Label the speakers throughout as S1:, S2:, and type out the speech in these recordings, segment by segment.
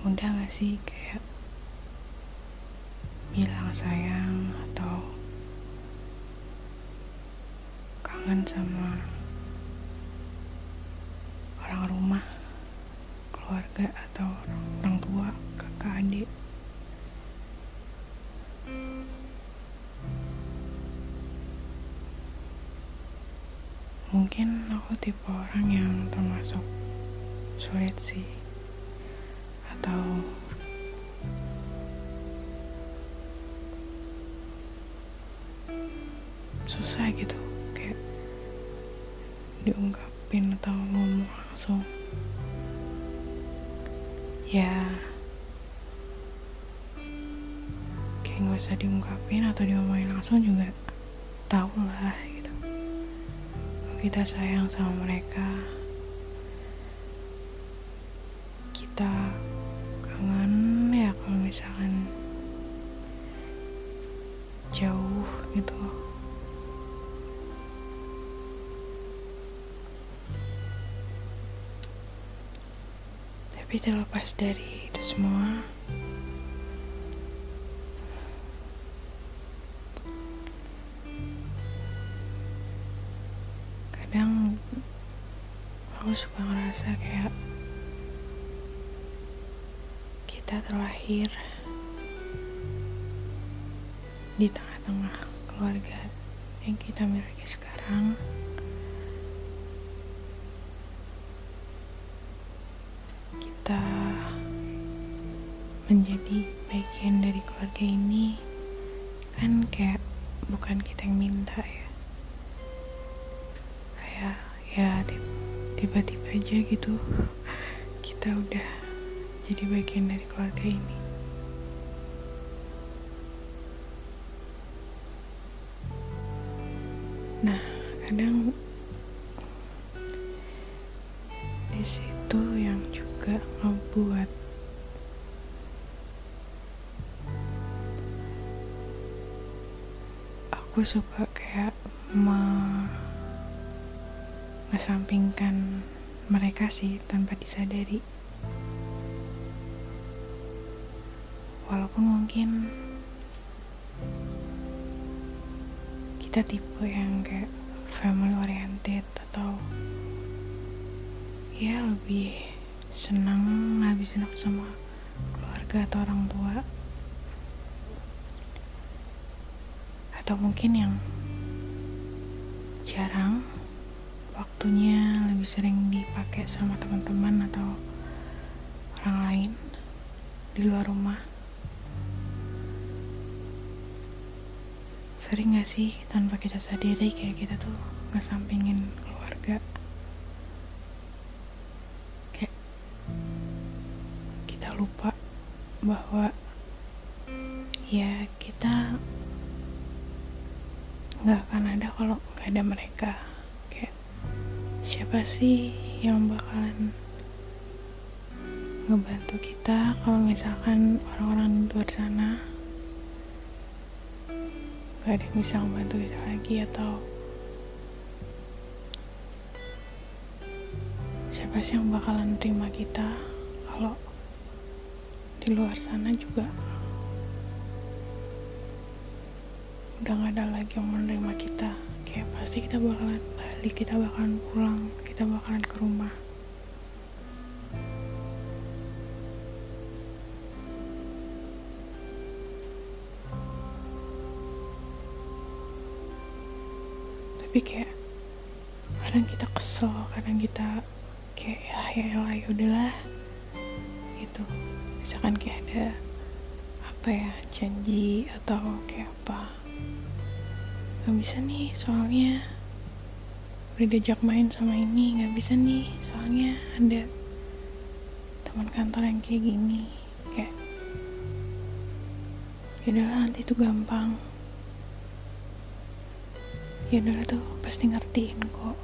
S1: ada gak sih kayak bilang sayang atau kangen sama orang rumah keluarga atau orang tua kakak adik? Mungkin aku tipe orang yang termasuk sulit sih atau susah gitu kayak diungkapin atau ngomong langsung. Ya kayak nggak usah diungkapin atau diomongin langsung juga tau lah gitu. Kita sayang sama mereka kita misalkan jauh gitu tapi terlepas dari itu semua kadang aku suka ngerasa kayak kita terlahir di tengah-tengah keluarga yang kita miliki sekarang. Kita menjadi bagian dari keluarga ini kan kayak bukan kita yang minta ya. Kayak ya tiba-tiba aja gitu kita udah jadi bagian dari keluarga ini. Nah kadang di situ yang juga ngebuat aku suka kayak mengesampingkan mereka sih tanpa disadari walaupun mungkin kita tipe yang kayak family oriented atau ya lebih senang ngabisin waktu sama keluarga atau orang tua. Atau mungkin yang jarang waktunya lebih sering dipakai sama teman-teman atau orang lain di luar rumah sering gak sih tanpa kita sadari kayak kita tuh ngesampingin keluarga? Kayak kita lupa bahwa ya kita nggak akan ada kalau nggak ada mereka. Kayak siapa sih yang bakalan ngebantu kita kalau misalkan orang-orang di luar sana gak ada yang bisa membantu kita lagi atau siapa sih yang bakalan terima kita kalau di luar sana juga udah gak ada lagi yang menerima kita? Kayak pasti kita bakalan balik kita bakalan pulang kita bakalan ke rumah tapi kayak kadang kita kesel kadang kita kayak ya ya lah ya udahlah. Gitu. Misalkan kayak ada apa ya janji atau kayak apa. Nggak bisa nih soalnya udah diajak main sama ini nggak bisa nih soalnya ada teman kantor yang kayak gini kayak yaudahlah nanti itu gampang Ya Yunur tuh pasti ngertiin kok.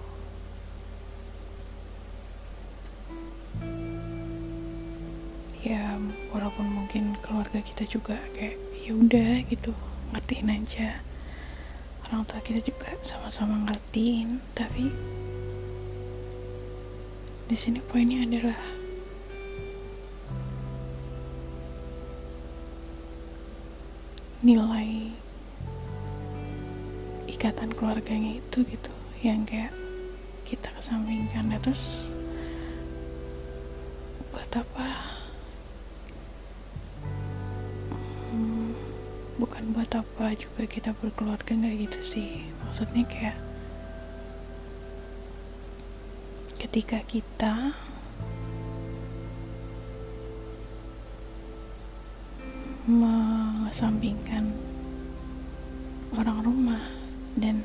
S1: Ya walaupun mungkin keluarga kita juga kayak ya udah gitu ngertiin aja. Orang tua kita juga sama-sama ngertiin tapi di sini poinnya adalah nilai ikatan keluarganya itu gitu yang kayak kita kesampingkan. Nah, terus buat apa? Hmm, bukan buat apa juga kita berkeluarga nggak gitu sih. Maksudnya kayak ketika kita mengesampingkan orang rumah dan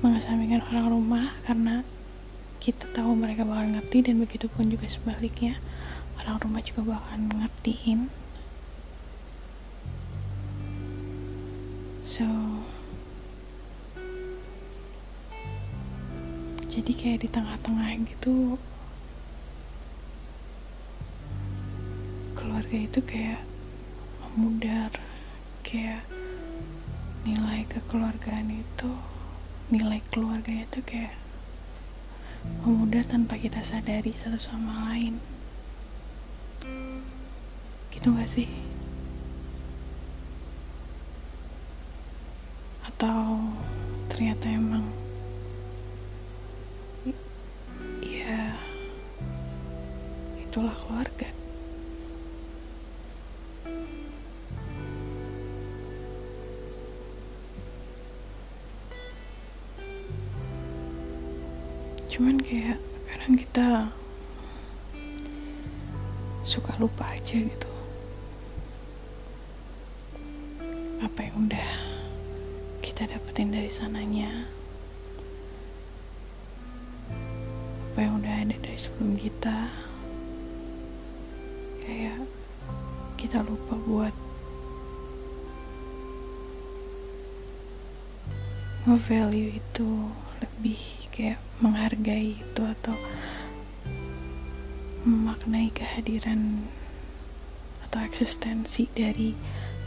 S1: mengesampingkan orang rumah karena kita tahu mereka bakal ngerti dan begitu pun juga sebaliknya orang rumah juga bakal ngertiin. So jadi kayak di tengah-tengah gitu keluarga itu kayak memudar kayak nilai kekeluargaan itu nilai keluarga itu kayak memudar tanpa kita sadari satu sama lain. Gitu gak sih? Atau ternyata emang itulah keluarga cuman kayak kadang kita suka lupa aja gitu. Apa yang udah kita dapetin dari sananya. Apa yang udah ada dari sebelum kita. Kayak kita lupa buat nge-value itu lebih kayak menghargai itu atau memaknai kehadiran atau eksistensi dari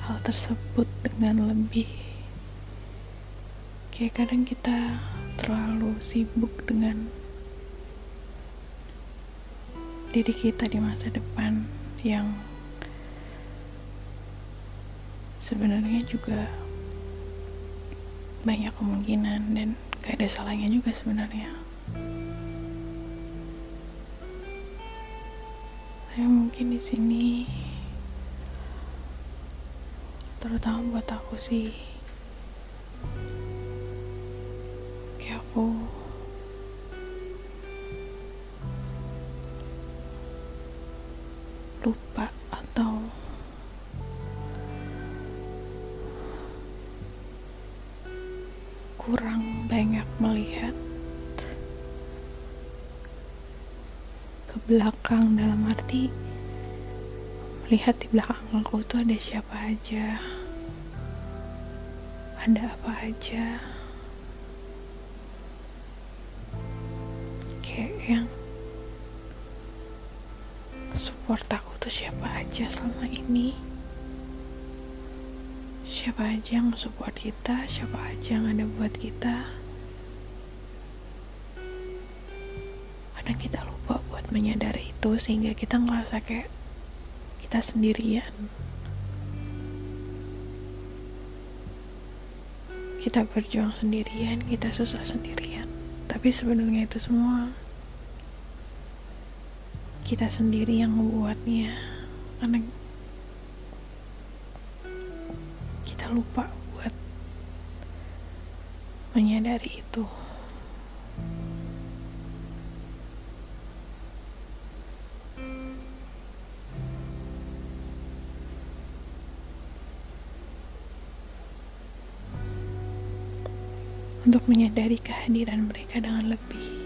S1: hal tersebut dengan lebih. Kayak kadang kita terlalu sibuk dengan diri kita di masa depan yang sebenarnya juga banyak kemungkinan dan gak ada salahnya juga sebenarnya. Saya mungkin di sini terutama buat aku sih. Kayak aku banyak melihat ke belakang dalam arti melihat di belakang aku tuh ada siapa aja ada apa aja. Kayak yang support aku tuh siapa aja selama ini. Siapa aja yang support kita siapa aja yang ada buat kita kadang kita lupa buat menyadari itu sehingga kita ngerasa kayak kita sendirian. Kita berjuang sendirian kita susah sendirian. Tapi sebenarnya itu semua kita sendiri yang membuatnya. Karena kita lupa buat menyadari itu untuk menyadari kehadiran mereka dengan lebih